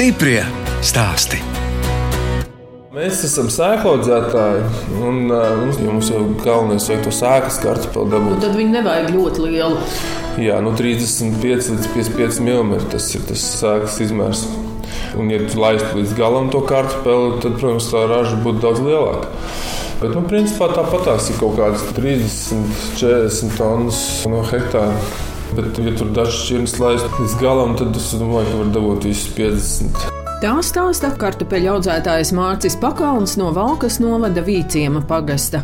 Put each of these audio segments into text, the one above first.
Stiprie stāsti. Mēs esam sēklaudzētāji, un uh, mums jau galvenais ir to sēklas kartupeli dabūt. Tad viņi nevajag ļoti lielu. Jā, no 35 līdz 55 mm tas ir tas sēklas izmērs. Un, ja tu laistu līdz galam to kartupeli, tad, protams, tā raža būtu daudz lielāka. Bet, nu, principā tāpatās ir kaut kādas 30, 40 tonnas no hektāra. Bet, ja tur dažs šķirnes laist līdz galam, tad es domāju, ka var dabūt visus 50. Tā stāsta kartupeļu audzētājs Mārcis Pakalns no Valkas novada Vīciema pagasta.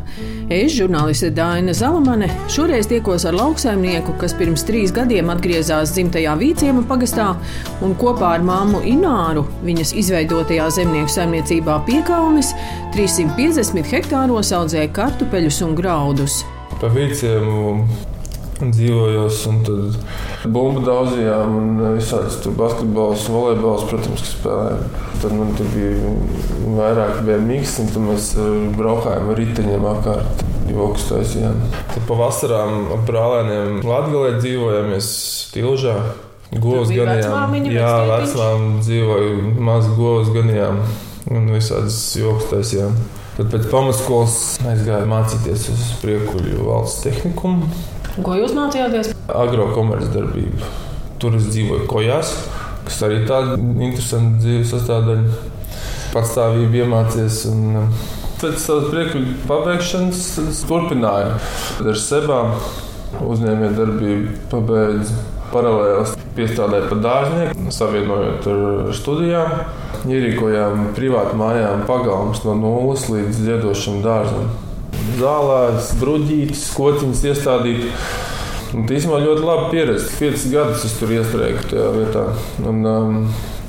Es, žurnāliste Daina Zalamane, šoreiz tiekos ar lauksaimnieku, kas pirms trīs gadiem atgriezās dzimtajā Vīciema pagastā un kopā ar māmu Ināru viņas izveidotajā zemnieku saimniecībā Piekalnis 350 hektāros audzēja kartupeļus un graudus. Pa Vīciemu dzīvojos, un tad bumbu daudzījām, un visādas tur basketbols, volejbols, protams, ka spēlējām. Tad man tur bija vairāk bija mīksts, un tad mēs braukājām ar riteņiem apkārt. Joks taisījām. Tad pa vasarām ap brālēniem Latgalē dzīvojamies Tilžā. Govs ganījām. Jā, vecmām dzīvoja maz govs ganījām un visādas joks taisījām. Tad pēc pamatskolas aizgāju mācīties uz priekuļu valsts tehnikumu. Ko jūs mācījāties? Agrokomercdarbība. Tur es dzīvoju kojās, kas arī tāda interesanta dzīves sastāvdaļa. Patstāvība iemācīties. Un, um, Pēc savas priekšlikuma pabeigšanas es turpināju ar sevi uzņēmējdarbību, pabeidzu paralēli piestrādāju par dārznieku, savienojot ar studijām. Ierīkojām privātu mājām pagalmus no nulles līdz ziedošam dārzam zālēs, bruģītas, kociņas iestādīt. Un īstenībā ļoti labi pieredzi. Piecus gadus es tur iestrēgu tajā vietā. Un, um,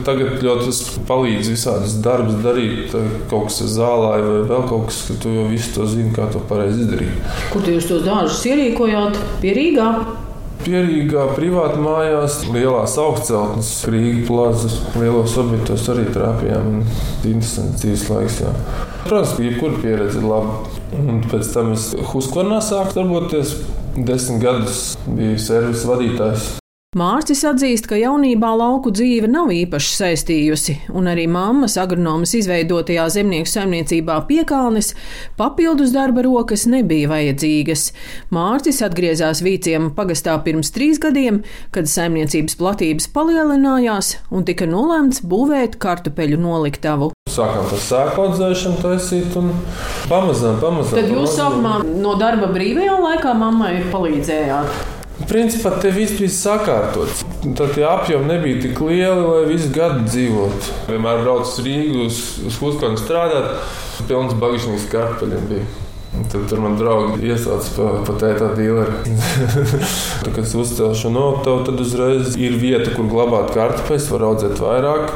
tagad ļoti palīdz visādas darbus darīt, kaut kas zālē vai vēl kaut kas, ka tu jau visu to zini, kā to pareizi izdarīt. Kur jūs tos dārzus ierīkojāt? Pierīgā? Pierīgā, privāti mājās, lielās augstceltnes, Rīgas plazas, lielos objektos arī trāpījām. Interesants laiks. Jā. Protams, ka jebkura pieredze ir laba. Un pēc tam es Husqvarnā sāku darboties. Desmit gadus biju servisa vadītājs. Mārcis atzīst, ka jaunībā lauku dzīve nav īpaši saistījusi, un arī mammas agronomas izveidotajā zemnieku saimniecībā piekalnes papildus darba rokas nebija vajadzīgas. Mārcis atgriezās Vīciema pagastā pirms trīs gadiem, kad saimniecības platības palielinājās un tika nolēmts būvēt kartupeļu noliktavu. Sākām ar sēklu audzēšanu, taisīt un pamazām, pamazām. Tad jūs sākumā no darba brīvajā laikā mammai palīdzējāt? Principā te viss bija sakārtots. Tad tie apjomi nebija tik lieli, lai visu gadu dzīvotu. Vienmēr braucu uz Rīgu, uz, uz Huskonu strādāt. Pilns bagāžnīgs kartupeļiem bija. Tad tur man draugi iesauca pa, pa tēta dīleri. tad, kad es uzcēlu šo notavu, tad uzreiz ir vieta, kur glabāt kartupeļus, var audzēt vairāk.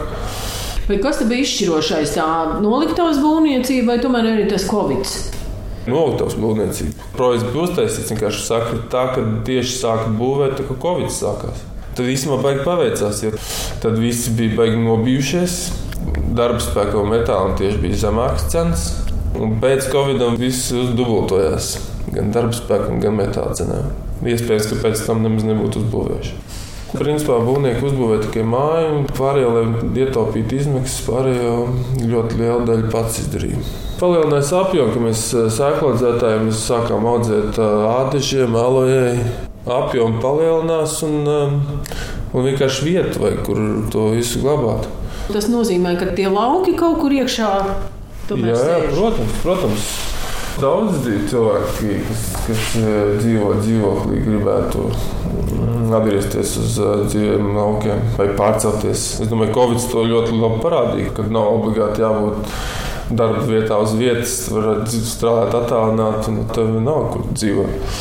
Bet kas bija izšķirošais? Tā noliktavas būvniecība vai tomēr arī tas Covid? Noliktavas būvniecība. Projekts bija uztaisīts vienkārši sakri tā, ka tieši sāka būvēt, tā kā Covid sākās. Tad īstenībā baigi paveicās, jo tad visi bija baigi nobijušies. Darba spēka un metāla tieši bija zemākas cenas. Un pēc Covid-am viss uzdubultojās. Gan darba spēkam, gan metāla cenām. Iespējams, ka pēc tam nemaz nebūtu uzbūvējuši. Principā būvnieki uzbūvēja tikai māju, un pārējo, lai ietaupītu izmaksas, pārējo ļoti lielu daļu pats izdarīja. Palielinājās apjoms, ka mēs eh, sēklaudzētājiem sākām audzēt eh, ādažiem, alojai. Apjoms palielinās un, eh, un vienkārši vieta, vai, kur to visu glabāt. Tas nozīmē, ka tie lauki kaut kur iekšā. Jā, jā, protams, protams. Daudz cilvēki, kas, kas dzīvo dzīvoklī, gribētu mm, atgriezties uz dzīviem laukiem vai pārcelties. Es domāju, ka Covid to ļoti labi parādīja, ka nav obligāti jābūt darba vietā uz vietas, var strādāt attālināti, un tev nav kur dzīvot.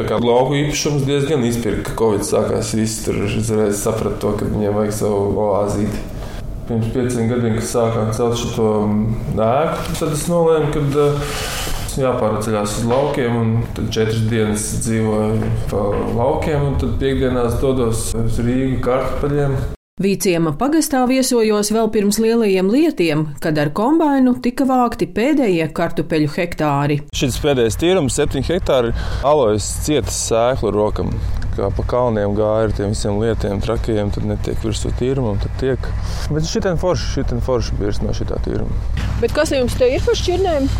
Tā kā lauku īpašums diezgan izpirka, ka Covid sākās. Visi tur uzreiz saprata to, ka viņiem vajag savu oāzīti. Pirms pieciem gadiem, kad sākām celt šo ēku, tad es nolēmu, ka jāpārceļās uz laukiem. Tad četras dienas dzīvoju pa laukiem, un tad piekdienās dodos uz Rīgu kartupeļiem. Vīciema pagastā viesojos vēl pirms lielajiem lietiem, kad ar kombainu tika vākti pēdējie kartupeļu hektāri. Šis pēdējais tīrums, 7 hektāri, alojas cietas sēklu rokam. Kā pa kalniem gāja ar tiem visiem lietiem, trakiem, tad netiek virsū tīrumam, tad tiek. Bet šitien forši, šitien forši birs no šitā tīruma. Bet kas jums te ir par šķirnēm?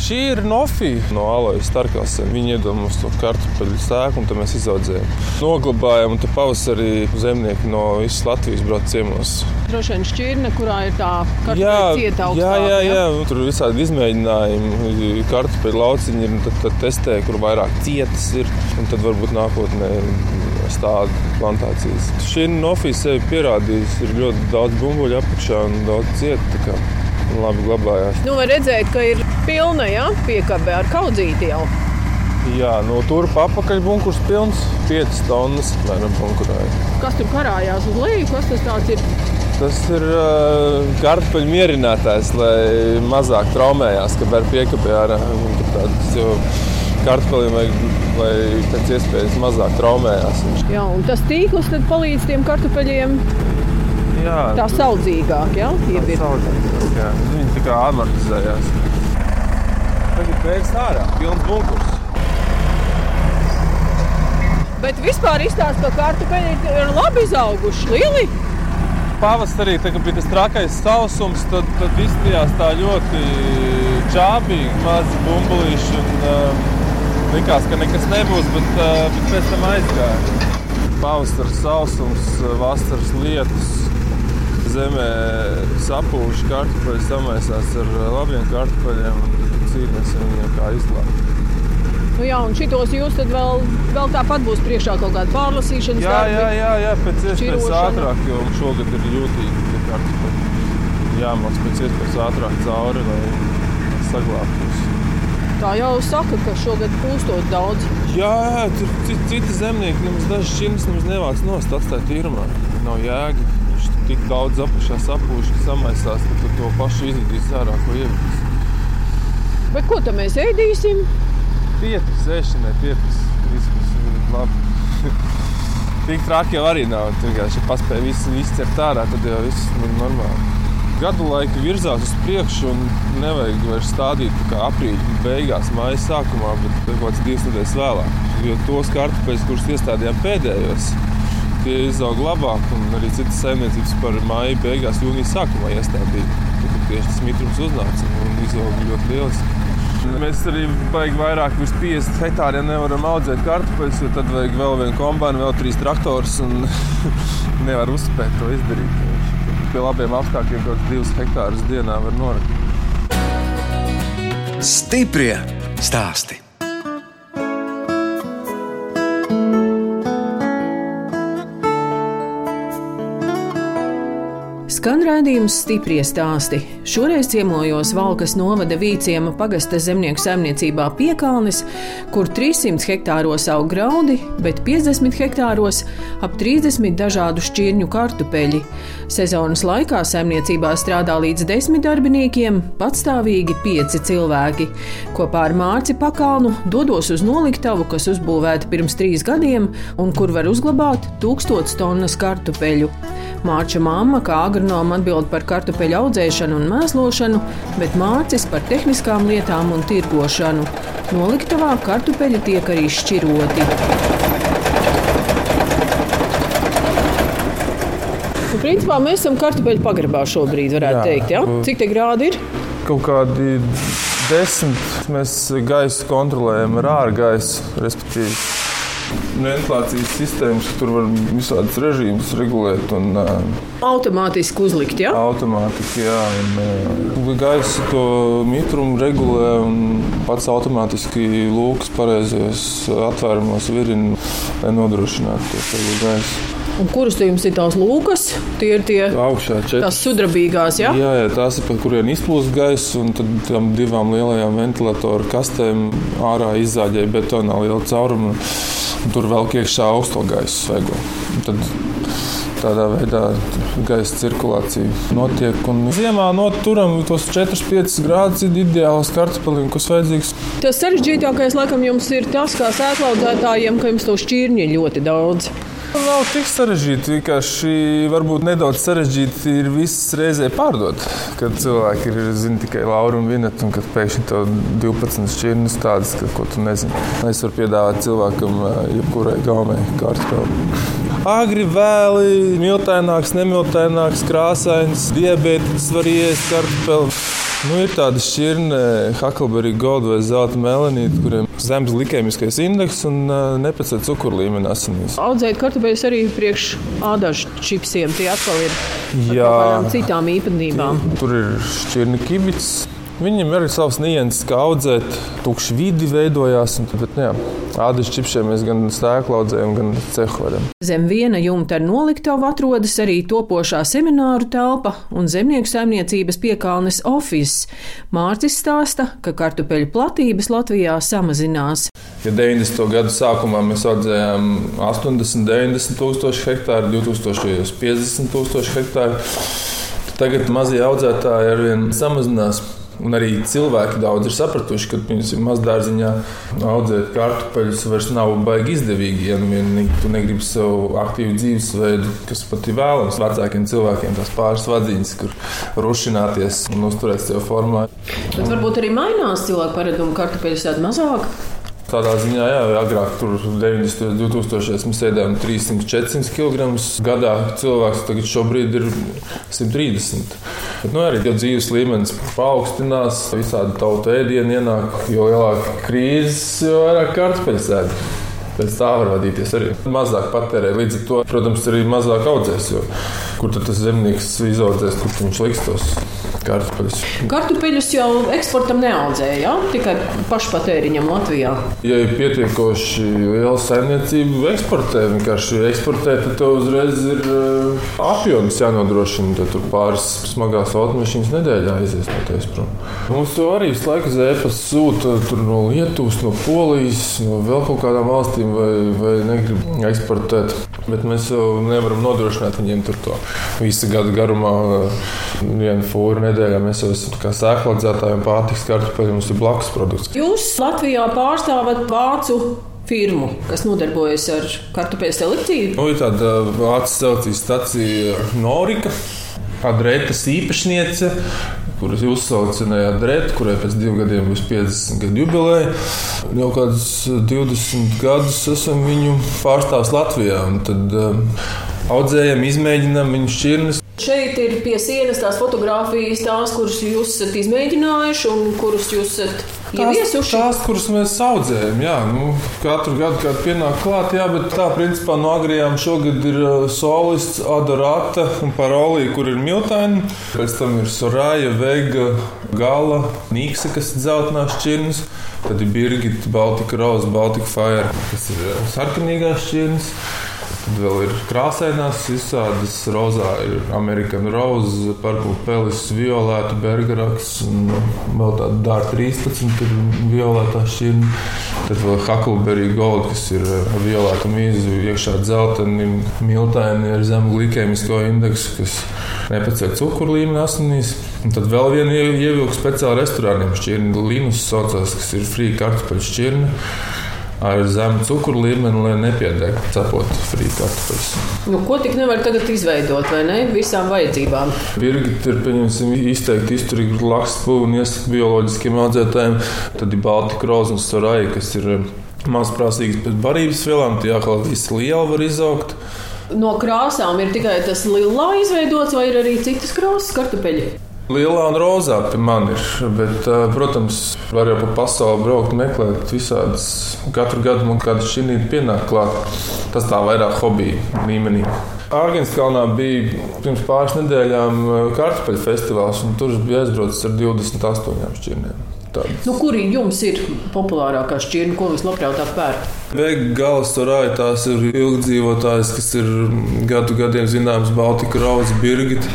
Šī ir nofija no Alojas Starkās. Viņi iedod mums to kartupeļu sēklu, un tad mēs izaudzējam. Noglabājam, un tad pavasarī zemnieki no visas Latvijas brauc ciemos. Droši vien šķirne, kurā ir tā Jā, cieta jā, jā, jā. Nu, tur ir visādi izmēģinājumi, kartupeļu lauciņi ir, un tad, tad testē, kur vairāk cietas ir, un tad varbūt nākotnē stāda plantācijas. Šī nofija sevi pierādījusi, ir ļoti daudz bumbuļu apakšā un daudz cieta labi glabājās. Nu, var redzēt, ka ir pilna ja? piekabe ar kaudzīti jau. Jā, no tur apakaļ bunkurs pilns, 5 tonnas apmēram bunkurāja. Kas tur karājās uz leju? Kas tas tāds ir? Tas ir uh, kartupeļu mierinātājs, lai mazāk traumējās, kad var piekabē ārā. Kartupeļiem vajag, lai pēc iespējas mazāk traumējās. Jā, un tas tīkls tad palīdz tiem kartupeļiem jā, tā saudzīgāk, ja? Tā saudzīgāk, jā. Viņi tā kā amortizējās. Tagad beigas ārā, pilns bunkurs. Bet vispār izstāsta, ka kartupeļi ir labi izauguši, lieli. Pavasarī, kad bija tas trakais sausums, tad, tad izskatījās tā ļoti čābīgi, mazi bumbulīši. Un, um, likās, ka nekas nebūs, bet, bet pēc tam aizgāja. Pavasaris sausums, vasaras lietus, zemē sapūši kartupeļi samaisās ar labiem kartupeļiem un cīnīsim viņiem kā izglābt. Nu jā, un šitos jūs vēl, vēl tāpat būs priekšā kaut kāda pārlasīšana. Jā, jā, jā, jā, pēc iespējas ātrāk, jo šogad ir jūtīgi tie kartupeļi. Jāmāc pēc iespējas ātrāk cauri, lai saglābtos. Tā jau saka, ka šogad pūstot daudz. Jā, tur citi zemnieki nemaz dažas nemaz nevāc nost atstāt tīrumā. Nav jēga tik daudz apakšā sapūš, ka samaisās, ka tu to pašu izvedīs ārā, ko ievedīs. Bet ko tam mēs ēdīsim? Pietris, ēšanai, pietris. Viss būs labi. tik traki jau arī nav. Vienkārši paspēja visu izcert ārā, tad jau viss ir normāli. Gadu laika virzās uz priekšu un nevajag vairs stādīt aprīļa beigās, mājas sākumā, bet kaut kāds divas nedēļas vēlāk. Jo tos kartupeļus, kurus iestādījām pēdējos, tie izaug labāk. Arī citas saimniecības par māju beigās, jūnijas sākumā iestādīja. Tad tieši tas mitrums uznāca un izaug ļoti lieliski. Mēs arī baigi vairāk, virs 50 hektāriem nevaram audzēt kartupeļus, jo tad vajag vēl vienu kombināciju, vēl trīs traktorus un nevar uzspēt to izdarīt. Pie labiem apstākļiem kaut kādus divus hektārus dienā var norakstīt. Stiprie stāstī! Skan rādījums stipri stāsti. Šoreiz ciemojos Valkas novada Vīciema pagasta zemnieku saimniecībā Piekalnis, kur 300 hektāros aug graudi, bet 50 hektāros ap 30 dažādu šķirņu kartupeļi. Sezonas laikā saimniecībā strādā līdz 10 darbiniekiem, patstāvīgi 5 cilvēki. Kopā ar Mārci Pakalnu dodos uz noliktavu, kas uzbūvēta pirms trīs gadiem un kur var uzglabāt tūkstotis tonnas kartupeļu. Mārča mamma kā agronoma atbild par kartupeļu audzēšanu un mēslošanu, bet Mārcis par tehniskām lietām un tirgošanu. Noliktavā kartupeļi tiek arī šķiroti. Nu, principā mēs esam kartupeļu pagrabā šobrīd, varētu Jā. teikt. Ja? Cik te grādi ir? Kaut kādi desmit. Mēs gaisu kontrolējam ar ārgaisu, respektīvi ventilācijas sistēmas, tur var visādus režīmus regulēt. Un, automātiski uzlikt, jā? Automātiski, jā. Un, gaisa to mitrumu regulē un pats automātiski lūks pareizajos atvērumos virina, lai nodrošinātu to gaisu. Un kuras jums ir tās lūkas? Tie ir tie augšā četras. Tās sudrabīgās, jā? Jā, jā tās ir, pa kuriem izplūst gaiss, un tad tam divām lielajām ventilatoru kastēm ārā izzāģēja betonā liela cauruma. Tur vēl iekšā augsto gaisu svaigo. Tad tādā veidā gaisa cirkulācija notiek. Un ziemā noturam tos 4-5 grādus ir ideāls kartupeļiem, kas vajadzīgs. Tas sarežģītākais, laikam, jums ir tas, kā sēklaudzētājiem, ka jums to šķirņi ir ļoti daudz. Nav tik sarežģīti. Vienkārši varbūt nedaudz sarežģīti ir viss reizē pārdot. Kad cilvēki ir zina tikai Laura un Vineta, un kad pēkšņi tev 12 šķirnes tādas, ka, ko tu nezini. Es varu piedāvāt cilvēkam jebkurai gaumei kārtu. Agri, vēli, miltaināks, nemiltaināks, krāsains, diabetes var iest kartupeli. Nu, ir tāda šķirne, Huckleberry Gold vai zelta melanīta, kuriem ir zemes glikēmiskais indeks un nepacēla cukuru līmeni asinīs. Audzēt kartupeļus arī priekš ādažu čipsiem. Tie atkal ir Jā. citām īpatnībām. Tur ir šķirne kibits. Viņam ir savs nianses, kā audzēt, tukši vidi veidojās. Un, bet, jā, ādas čipšiem mēs gan stēklu audzējam, gan cehu varam. Zem viena jumta ar noliktavu atrodas arī topošā semināru telpa un zemnieku saimniecības piekalnes office. Mārcis stāsta, ka kartupeļu platības Latvijā samazinās. Ja 90. gadu sākumā mēs audzējām 80, 90 tūkstoši hektāru, 2000 - 50 tūkstoši hektāru, tagad mazie audzētāji arvien samazinās. Un arī cilvēki daudz ir sapratuši, ka piemēram, mazdārziņā audzēt kartupeļus vairs nav baigi izdevīgi. Ja nu vien tu negribi savu aktīvu dzīvesveidu, kas pat ir vēlams vecākiem cilvēkiem, tās pāris vadziņas, kur rušināties un uzturēt sevi formā. Bet varbūt arī mainās cilvēku paradumi kartupeļus tādu mazāk. Tādā ziņā, jā, agrāk tur 90. un 2000. mēs ēdām 300-400 kg gadā. Cilvēks tagad šobrīd ir 130. Bet, nu, arī jo dzīves līmenis paaugstinās, visādi tautu ēdienu ienāk, jo lielāka krīzes, jo vairāk kartupeļu sēž. Pēc tā var vadīties arī. Mazāk patērē, līdz ar to, protams, arī mazāk audzēs. Jo, kur tad tas zemnieks izaudzēs, kur viņš liks tos kartupeļus? Kartupeļus jau eksportam neaudzēja, ja? tikai pašpatēriņam Latvijā. Ja ir pietiekoši liela saimniecība, eksportē vienkārši eksportē, tad tev uzreiz ir uh, apjoms jānodrošina. Tad tur pāris smagās automašīnas nedēļā aizies no tevis prom. Mums to arī visu laiku zēpas sūta no Lietuvas, no Polijas, no vēl kaut kādām valstīm, vai, vai negrib eksportēt. Bet mēs jau nevaram nodrošināt viņiem to visu gadu garumā. Vienu fūru nedēļā mēs jau esam kā sēkladzētāji un pārtiks kartupeļi. Mums ir blakus produkts. Jūs Latvijā pārstāvat vācu firmu, kas nodarbojas ar kartupeļu selekciju. Nu, ir tāda vācu selekcijas stacija Norika. Adretes īpašniece, kuras uzsaucinājāt Dretu, kurai pēc diviem gadiem būs 50 gadu jubileja. Jau kādus 20 gadus esam viņu pārstāvis Latvijā. Tad um, audzējam, izmēģinām viņu šķirnes. Šeit ir pie sienas tās fotogrāfijas, tās, kuras jūs esat izmēģinājuši un kuras jūs esat ieviesuši. Tās, kuras mēs audzējam, jā, nu, katru gadu kāda pienāk klāt, jā, bet tā principā no agrijām šogad ir solists, adorāta un parolī, kur ir miltaini. Pēc tam ir sorāja, vega, gala, nīksa, kas ir dzeltenās šķirnes. Tad ir Birgita, Baltika Rose, Baltika Fire, kas ir sarkanīgās šķirnes. Tad vēl ir krāsainās izsādes. Rozā ir American Rose, Purple Pelis, Violēta, Bergeraks un vēl tāda Dārta 13, tur ir violētā šķirne. Tad vēl Huckleberry Gold, kas ir violēta mīza, iekšā dzelteni, miltaini ar zemu glikēmisko indeksu, kas nepacēla cukuru līmeni asinīs. Un tad vēl viena ievilka speciāli restorāniem šķirne, Linus saucās, kas ir free kartupeļu šķirne ar zemu cukuru līmeni, lai nepiedegtu cepot frīķu kartupeļus. Nu, ko tik nevar tagad izveidot, vai ne? Visām vajadzībām. Birgit ir izteikti izturīgi lakstu un iesaka bioloģiskiem audzētājiem. Tad ir Baltika roza un soraja, kas ir mazprātīgas pēc barības vielām. Tie atkal visi liela var izaugt. No krāsām ir tikai tas lilā izveidots, vai ir arī citas krāsas kartupeļi? Lielā un rozā pie man ir. Bet, protams, var jau pa pasauli braukt, meklēt visādas. Katru gadu man kāda šķirnīte pienāk klāt. Tas tā vairāk hobija līmenī. Ārgānskalnā bija pirms pāris nedēļām kartupeļu festivāls, un tur bija aizbraucis ar 28 šķirnēm. Tādas. Nu, kuri jums ir populārākā šķirne, ko vislabprātāk pērkt? Vega galas turāja tās ir ilgdzīvotājs, kas ir gadu gadiem zināms Baltika Rauds, Birgit.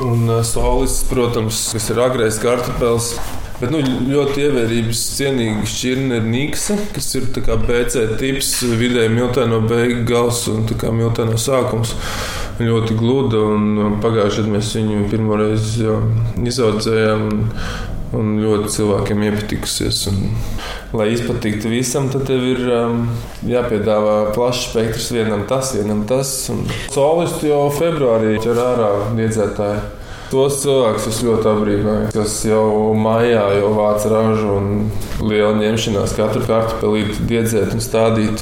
Un solis, protams, kas ir agrais kartupēlis. Bet nu, ļoti ievērības cienīga šķirne ir Nīksa, kas ir BC tips, vidēji miltēno beigu gals un miltēno sākums. Ļoti gluda, un pagājušajā gadā mēs viņu pirmo reizi izaudzējām. Un ļoti cilvēkiem iepatikusies. Un, lai izpatiktu visam, tad tev ir um, jāpiedāvā plašs spektrs vienam tas, vienam tas. Solisti jau februārī ķer ārā diedzētāji. Tos cilvēkus es ļoti apbrīnoju, kas jau maijā jau vāc ražu un liela ņemšanās katru kartupelīti diedzēt un stādīt.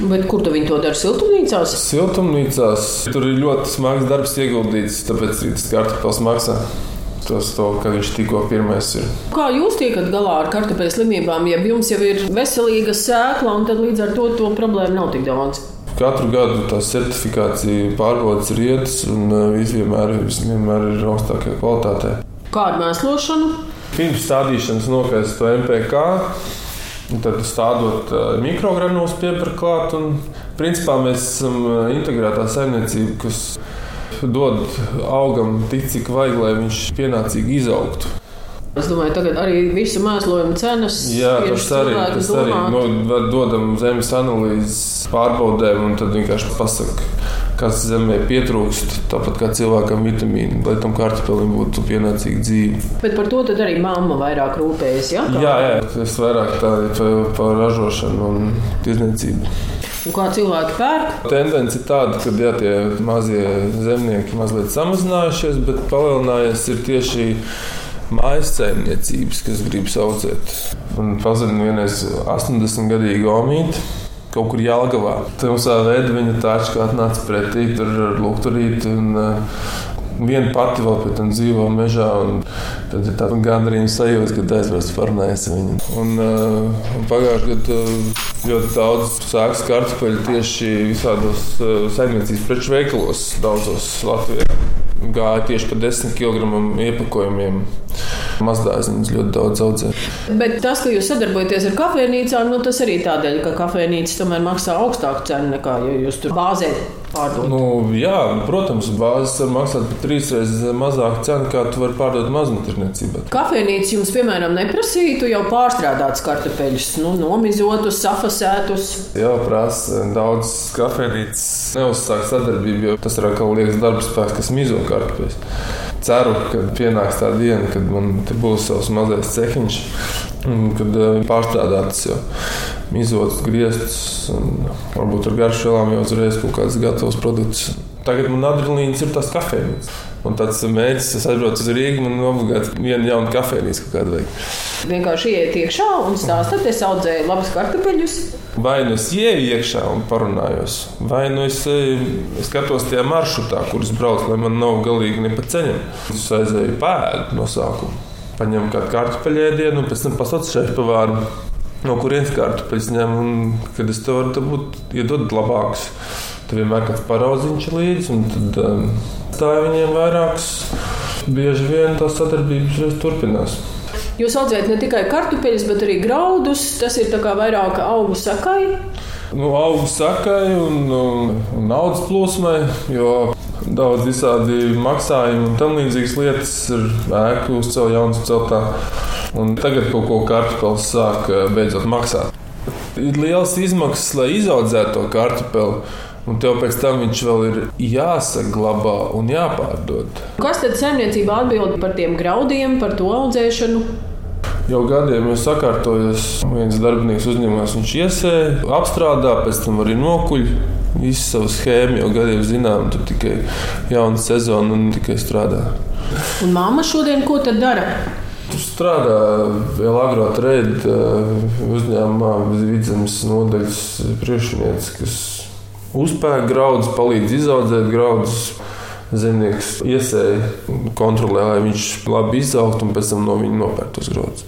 Bet kur tu to dari? Siltumnīcās? Siltumnīcās tur ir ļoti smags darbs ieguldīts, tāpēc tas kartupels maksā. Tas to, ka viņš tikko pirmais ir. Kā jūs tiekat galā ar kartupeļu slimībām, ja jums jau ir veselīga sēkla, un tad līdz ar to to problēmu nav tik daudz? Katru gadu tā certifikācija pārbaudas rietas, un uh, viss vienmēr, vienmēr ir augstākajā kvalitātē. Kādu mēslošanu? Pirms stādīšanas nokaist to MPK. Tad stādot mikrogranulas pieprasa klāt. Un, principā mēs esam uh, integrētā saimniecība, kas dod augam tik, cik vajag, lai viņš pienācīgi izaugtu. Es domāju, tagad arī visu mēslojumu cenas Jā, tas arī, tas arī no, dodam zemes analīzes pārbaudēm, un tad vienkārši pasaka, kas zemē pietrūkst, tāpat kā cilvēkam vitamīnu, lai tam kartupelim būtu pienācīga dzīve. Bet par to arī mamma vairāk rūpējas. Ja? Jā, jā, es vairāk par, par ražošanu un tirdzniecību. Un kā cilvēki pērk? Tendence ir tāda, ka jā, tie mazie zemnieki mazliet samazinājušies, bet palielinājies tieši mājas saimniecības, kas grib audzēt. Un pazudīja vienreiz 80-gadīgu omīti. Kaut kur Jālgavā. Tumsā veidā viņa tāču kā atnāca pretī, tur ar lukturīti. Un, uh, Viena pati vēl pēc tam dzīvo mežā, tad ir tāda gandrīz sajūta, ka aizvērst farnēs viņu. Un, uh, pagājušajā gadā uh, ļoti daudz sāks kartupeļu tieši visādos uh, saimniecības preču veikalos daudzos Latvijā. Gāja tieši par 10 kg iepakojumiem. Mazdārziņas ļoti daudz audzē. Bet tas, ka jūs sadarbojaties ar kafejnīcām, nu, tas arī tādēļ, ka kafejnīcas tomēr maksā augstāku cenu nekā ja jūs tur bāzējat. Nu, jā, nu, protams, bāzes var maksāt par trīs reizes mazāku cenu, kā tu vari pārdot mazumtirniecībā. Kafejnīca jums, piemēram, neprasītu jau pārstrādātus kartupeļus, nu, nomizotus, safasētus. Jā, prasa daudz kafejnīcas neuzsāk sadarbību, jo tas ir atkal liekas darba spēks, kas mizo kartupeļus ceru, ka pienāks tā diena, kad man būs savs mazais cehiņš, kad eh, pārstrādāts jau mizots, griezts, un varbūt ar garšvielām jau uzreiz kaut kāds gatavs produkts. Tagad man adrenalīns ir tas kafejnīcas. Un tāds mērķis, es aizbraucu uz Rīgā, man obligāti viena jauna kafejnīca kaut kāda vajag. Vienkārši ieiet iekšā un stāstāt, es audzēju labus kartupeļus. Vai nu es ieju iekšā un parunājos, vai nu es, es skatos tajā maršrutā, kurus braucu, lai man nav galīgi ne pa ceļam. Es aizēju pēdu no sākuma, paņemu kādu kartupeļēdienu un pēc tam pasaucu šeit pavāru. No kurienes kartupeļus ņem, un kad es to varu dabūt, iedod labākus. Tad vienmēr kāds paraudziņš līdzi, un tad um, stāja viņiem vairākus. Bieži vien tā sadarbības turpinās. Jūs audzējat ne tikai kartupeļus, bet arī graudus. Tas ir vairāk augu sakai. Nu, augu sakai un, un, un naudas plūsmai, jo daudz visādi maksājumi un tam līdzīgas lietas ir ēku uzcelt, jaunas celtā. Un tagad kaut ko kartupeļs sāk eh, beidzot maksāt. Ir liels izmaksas, lai izaudzētu to kartupeli. Un tev pēc tam viņš vēl ir jāsaglabā un jāpārdod. Kas tad saimniecībā atbild par tiem graudiem, par to audzēšanu? Jau gadiem ir sakārtojies. Viens darbinieks uzņēmās, viņš iesēja, apstrādā, pēc tam arī nokuļ. Visu savu schēmu jau gadiem zinām, tur tikai jauna sezona un tikai strādā. Un māma šodien ko tad dara? Strādā vēl agrāk trade uzņēmumā, vidzemes nodaļas priekšnieks, kas uzpērk graudus, palīdz izaudzēt graudus. Zemnieks iesēja, kontrolē, lai viņš labi izaugtu, un pēc tam no viņa nopērk tos graudus.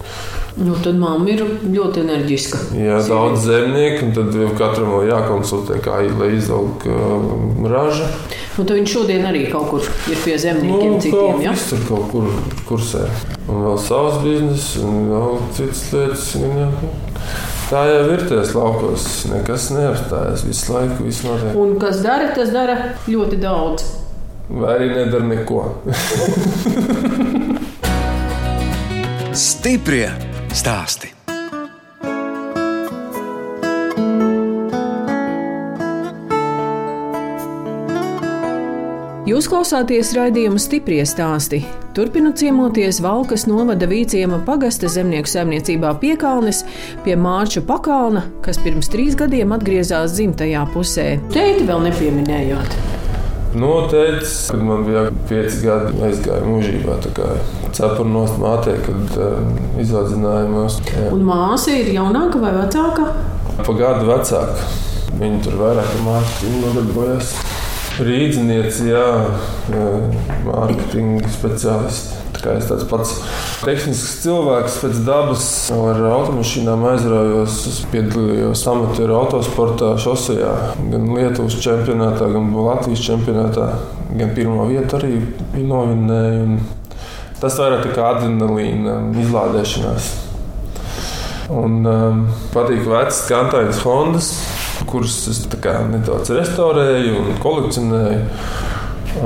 Nu, tad mamma ir ļoti enerģiska. Jā, Sīvi. daudz zemnieku, un tad katram vēl jākonsultē, kā lai izaug uh, raža. Nu, tad viņš šodien arī kaut kur ir pie zemniekiem, nu, citiem. Jā, tas tur kaut kur kursē. Un vēl savs bizness, un vēl citas lietas. Un, jā. Tā jau ir tajos laukos. Nekas neapstājas visu laiku. Visu notiek. Un kas dara, tas dara ļoti daudz. Vai arī nedara neko. Stiprie stāsti. Jūs klausāties raidījuma stipri stāstī. Turpinot ciemoties Valkas novada Vīciema pagasta zemnieku saimniecībā Piekalnes pie Mārča Pakalna, kas pirms trīs gadiem atgriezās dzimtajā pusē. Teiti vēl nepieminējot. Noteicis, kad man bija pieci gadi, aizgāja mūžībā. Cepura nost mātei, kad uh, izaudzināja mūs. Un māsa ir jaunāka vai vecāka? Pa gadu vecāka. Viņa tur vairāk mākslinieci nodarbojas. Rīdzinieci, jā, mārketinga speciālisti. Tā es tāds pats tehnisks cilvēks pēc dabas ar automašīnām aizraujos. Piedalījos amatieru autosportā, šosejā, gan Lietuvas čempionātā, gan Latvijas čempionātā. Gan pirmo vietu arī novinēju. Tas vairāk kā adrenalīna izlādēšanās. Un um, patīk vecas kantājas Hondas, kuras es nedaudz restaurēju un kolekcionēju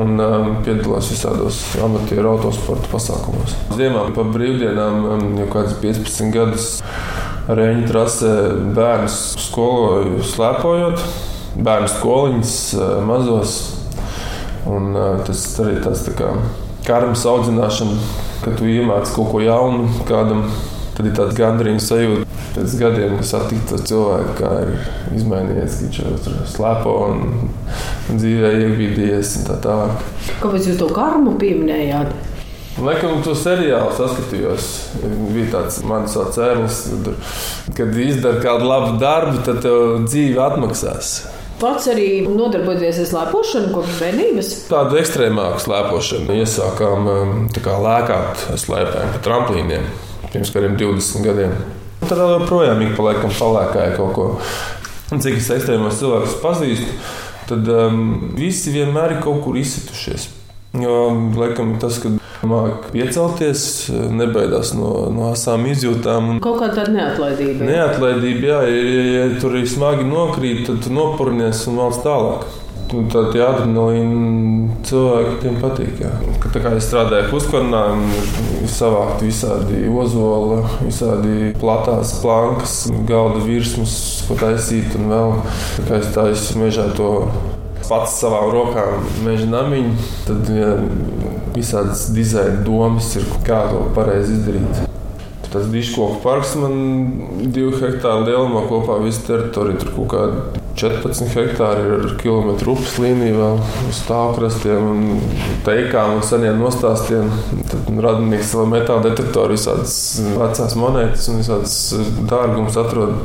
un um, piedalos visādos amatieru autosporta pasākumos. Ziemā pa brīvdienām um, jau kāds 15 gadus Reņģa trasē bērnus skoloju slēpojot, bērnu skoliņas uh, mazos. Un, uh, tas arī tāds tā kā karmas audzināšana, kad tu iemāc kaut ko jaunu kādam, tad ir tāds gandrīz sajūta pēc gadiem, satikt to cilvēku, kā ir izmainījies, viņš jau slēpo un, dzīvē iebīdījies un tā tālāk. Kāpēc jūs to karmu pieminējāt? Laikam, to seriālu saskatījos. Bija tāds mans cēlonis, kad izdara kādu labu darbu, tad tev dzīve atmaksās. Pats arī nodarboties ar slēpošanu kopš bērnības? Tādu ekstrēmāku slēpošanu iesākām um, kā lēkāt slēpēm pa tramplīniem pirms kādiem 20 gadiem. Tad joprojām ik pa laikam palēkāja kaut ko. Un cik es ekstrēmos cilvēkus pazīstu, tad um, visi vienmēr ir kaut kur izsitušies. Jo, laikam, tas, ka mākslinieks piecelties, nebaidās no, no asām izjūtām. Kaut kā tāda neatlaidība. Neatlaidība, jā, ja, ja, ja tur ir smagi nokrīt, tad tu nopurnies un valsts tālāk. Tāda adrenalīna cilvēkiem patīk. Jā. Tā kā es strādāju puskornā, ir savākt visādi ozoli, visādi platās plankas, galda virsmas, ko taisīt un vēl. Tā kā es taisu mežā to pats savām rokām meža namiņu, tad ja, visādas dizaina domas ir, kā to pareizi izdarīt. Tas diškoku parks man divu hektāru lielumā kopā visu teritoriju. Tur kaut kādi 14 hektāri ir ar kilometru upes līniju, vēl stāvkrastiem un teikām un seniem nostāstiem. Tad radinieks vēl metāla detektoru, visādas vecās monētas un visādas dārgumus atrod.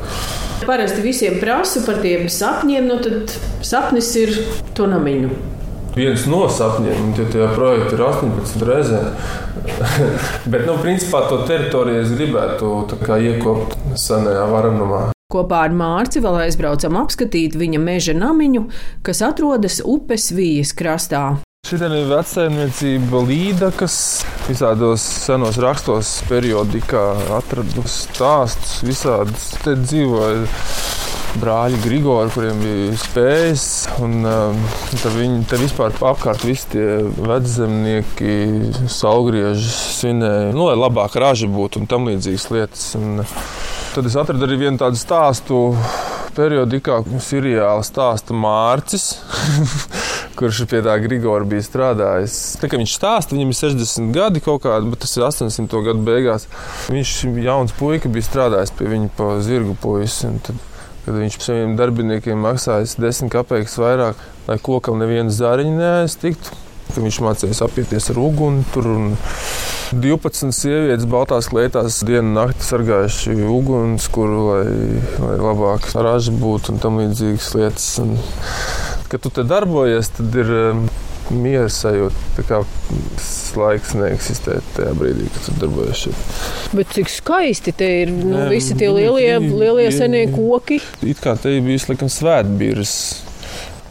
Parasti visiem prasa par tiem sapņiem, nu tad sapnis ir to namiņu viens no sapņiem, un tie, tie projekti ir 18 reizes. Bet, nu, principā to teritoriju es gribētu iekopt senajā varanumā. Kopā ar Mārci vēl aizbraucam apskatīt viņa meža namiņu, kas atrodas upes vijas krastā. Šī ir vecsaimniecība Līda, kas visādos senos rakstos, periodikā atradusi stāstus, visādas te dzīvoja brāļi Grigori, kuriem bija spējas. Un, um, viņi te vispār apkārt visi tie veczemnieki, saulgrieži svinēja, nu, lai labāka raža būtu un tam līdzīgas lietas. Un, tad es atradu arī vienu tādu stāstu periodikā, seriāla stāsta Mārcis. kurš pie tā Grigora bija strādājis. Tā, viņš stāsta, viņam ir 60 gadi kaut kādi, bet tas ir 80. gadu beigās. Viņš jauns puika bija strādājis pie viņa pa zirgu puisi kad viņš saviem darbiniekiem maksāja 10 kapeikas vairāk, lai kokam neviena zāriņa neaiztiktu. Viņš mācījās apieties ar uguni. Tur 12 sievietes baltās klētās dienu naktī sargājuši uguns, kur lai, lai labāk raža būtu un tam līdzīgas lietas. Un, kad tu te darbojies, tad ir um, miera sajūta. Tā kā laiks neeksistē tajā brīdī, kad tu darbojies šeit. Bet cik skaisti te ir nu, ne, visi tie lielie, lielie senie koki. It kā te bija laikam svētbīrs.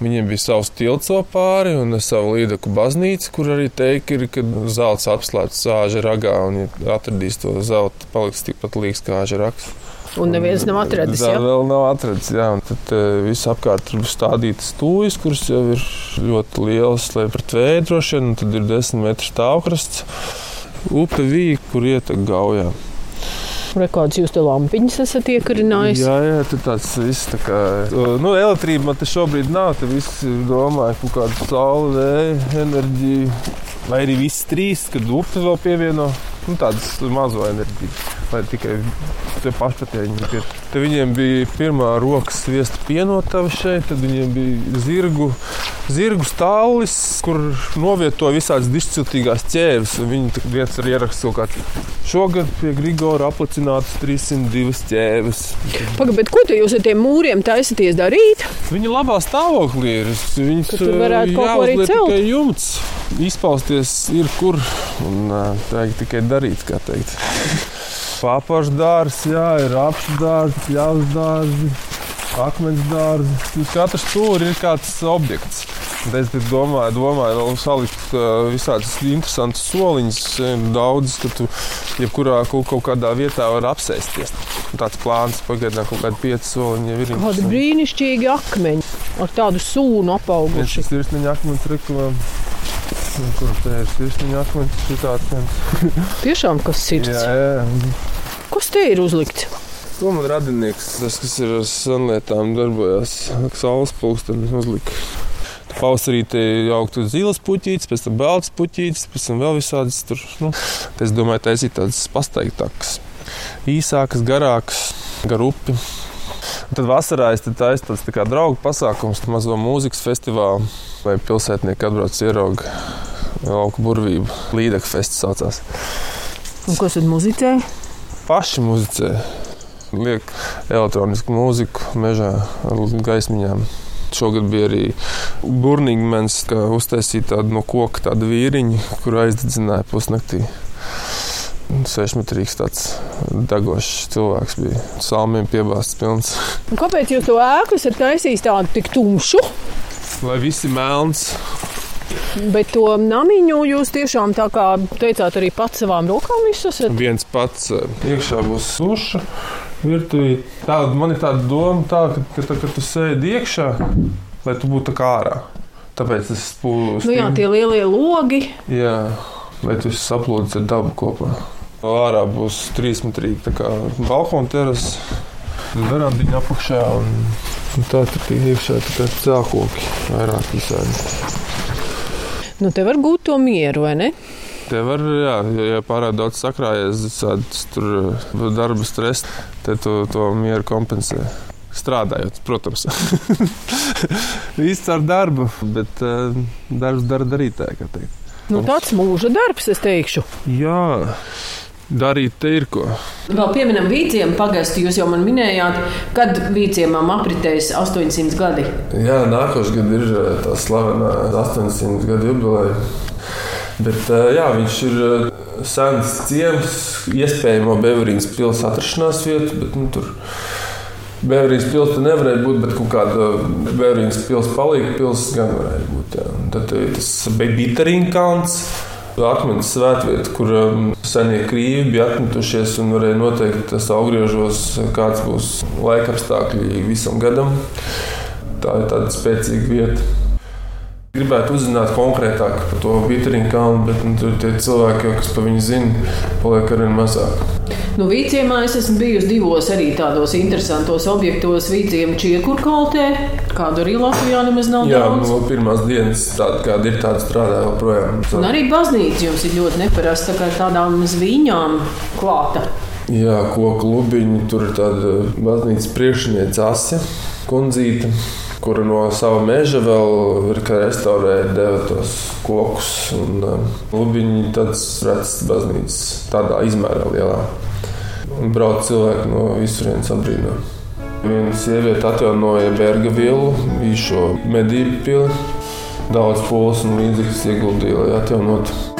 Viņiem bija savs tilts pāri un savu līdaku baznīcu, kur arī teikt, ir, ka zelts apslēpts zāģa ragā un, ja atradīs to zelta, paliks tikpat līdzīgs kā āža raks. Un neviens nav atradis. Tā vēl nav atradis. Jā, un tad uh, viss apkārt ir stādītas stūjas, kuras jau ir ļoti lielas, lai pret vēju droši vien, un tad ir desmit metru stāvkrasts upe vīja, kur ietek gaujā. Rekāds jūs te lampiņas esat iekarinājis? Jā, jā, tur tāds viss tā kā. Nu, elektrība man te šobrīd nav. Te viss domāju par kādu sauli, vēja, enerģiju. Vai arī viss trīs, kad upe vēl pievieno nu, tādu mazo enerģiju. Vai tikai tie pašpatēji ir. Te viņiem bija pirmā rokas sviesta pienotava šeit, tad viņiem bija zirgu, zirgu stāvlis, kur novietoja visādas dišciltīgās ķēves. Viņi viens ir ierakstīts kaut kāds. Šogad pie Grigora aplicināts 302 ķēves. Pagaid, ko jūs ar tiem mūriem taisaties darīt? Viņi labā stāvoklī ir. Viņus tur varētu kaut ko arī celt. Tikai jumts izpausties ir kur un tā tikai darīt, kā teikt. Jā, ir apšu dārsts, ļaus dārsts, akmens dārsts. Uz katras stūra ir kāds objekts. Es domāju, domāju vēl salikt visādas interesantas soliņas, daudzas, ka tu jebkurā kaut kādā vietā var apsēsties. Tāds plāns pagaidām kaut kādi pieci soliņi ir. Kādi brīnišķīgi akmeņi ar tādu sūnu apauguši. Tas ir sirsniņa akmens reklāmas. Kur tā ir sirsniņa akmens? Šitāds. Tiešām kas sirds? Jā, jā. Kas te ir uzlikts? To man radinieks, tas, kas ir ar senlietām darbojās, saules pulkstenis uzlika. Pavasarī te augtu zilas puķītes, pēc tam balts puķītes, pēc tam vēl visādas tur. Nu, es domāju, taisīt tādas pasteigtākas, īsākas, garākas, gar upi. Un tad vasarā es taisu tāds tā kā draugu pasākums, mazo mūzikas festivālu, lai pilsētnieki atbrauc ierauga lauku burvību. Līdeka fests saucās. Un kas tad muzicē? Paši muzicē. Liek elektronisku mūziku mežā ar gaismiņām. Šogad bija arī burnīgmens, kā uztaisīja tādu no koka tādu vīriņu, kur aizdedzināja pusnaktī. Sešmetrīgs tāds degošs cilvēks bija. Salmiem piebāzts pilns. Un kāpēc jūs to ēku esat taisījis tādu tik tumšu? Lai visi melns. Bet to namiņu jūs tiešām tā kā teicāt, arī pats savām rokām visus esat? Viens pats iekšā būs duša virtuvē. Tāda, man ir tāda doma, tā, ka, ka, ka, ka tu sēdi iekšā, lai tu būtu kā ārā. Tāpēc es spūlu. Nu jā, tie lielie logi. Jā, lai tu saplūdzi ar dabu kopā. Ārā būs trīs metrīgi, tā kā balkona terasa, verandiņa apakšā. Un, un tā tur iekšā tā kā cēloki vairāk visādi. Nu, te var gūt to mieru, vai ne? Te var, jā, ja pārāk daudz sakrājies, tādas darba stresa, tad to, to mieru kompensē. Strādājot, protams, īsti ar darbu, bet uh, darbs dara darītāji. Nu, tāds mūža darbs, es teikšu. Jā, darīt te ir ko. Vēl pieminam vīciemu pagastu. Jūs jau man minējāt, kad vīciemam apritēs 800 gadi. Jā, nākošais gads ir tā slavenā 800 gadu jubileja. Bet, jā, viņš ir sens ciems, iespējamo Beverīnas pilsētas atrašanās vieta, bet nu, tur Beverīnas pilsēta nevarēja būt, bet kaut kāda Beverīnas pilsēta palīga pilsēta gan varēja būt. Jā. Tad tas bija Bitterīna kalns. Akmens svētvieta, kur um, senie krīvi bija atmetušies un varēja noteikt tas augriežos, kāds būs laikapstākļi visam gadam. Tā ir tāda spēcīga vieta. Gribētu uzzināt konkrētāk par to Bitrīnu kalnu, bet nu, tur tie cilvēki, kas par viņu zina, paliek arvien mazāk. Nu, Vīciemā es esmu bijusi divos arī tādos interesantos objektos. Vīciemā čiekurkaltē, kādu arī Latvijā nemaz nav Jā, daudz. no pirmās dienas tāda, kāda ir, tāda strādā joprojām. Un arī baznīca jums ir ļoti neparasta, tā kā tādām zviņām klāta. Jā, koku lubiņi, tur ir tāda baznīcas priekšniece Asja Kundzīta kura no sava meža vēl ir restaurēta, deva tos kokus. Un, um, Lubiņi tāds redzams baznīcas, tādā izmērā lielā. Un brauc cilvēki no visurienes apbrīnā. Viena sieviete atjaunoja Berga vilu, īso medību pili. Daudz pūles un līdzekļus ieguldīja, lai atjaunotu.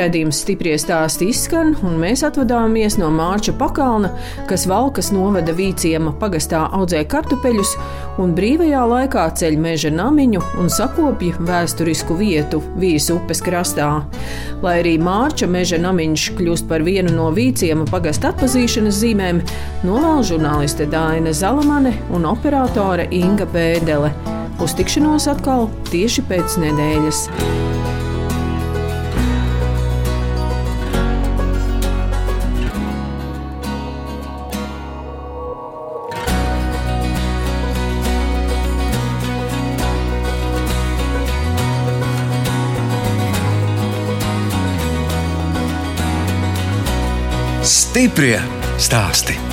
Redījums stipri stāsti izskan, un mēs atvadāmies no Mārča pakalna, kas Valkas novada Vīciema pagastā audzē kartupeļus un brīvajā laikā ceļ meža namiņu un sakopja vēsturisku vietu Vīs upes krastā. Lai arī Mārča meža namiņš kļūst par vienu no Vīciema pagasta atpazīšanas zīmēm, novēl žurnāliste Dāna Zalamane un operātore Inga Bēdele. Uz tikšanos atkal tieši pēc nedēļas. Stiprie stāsti.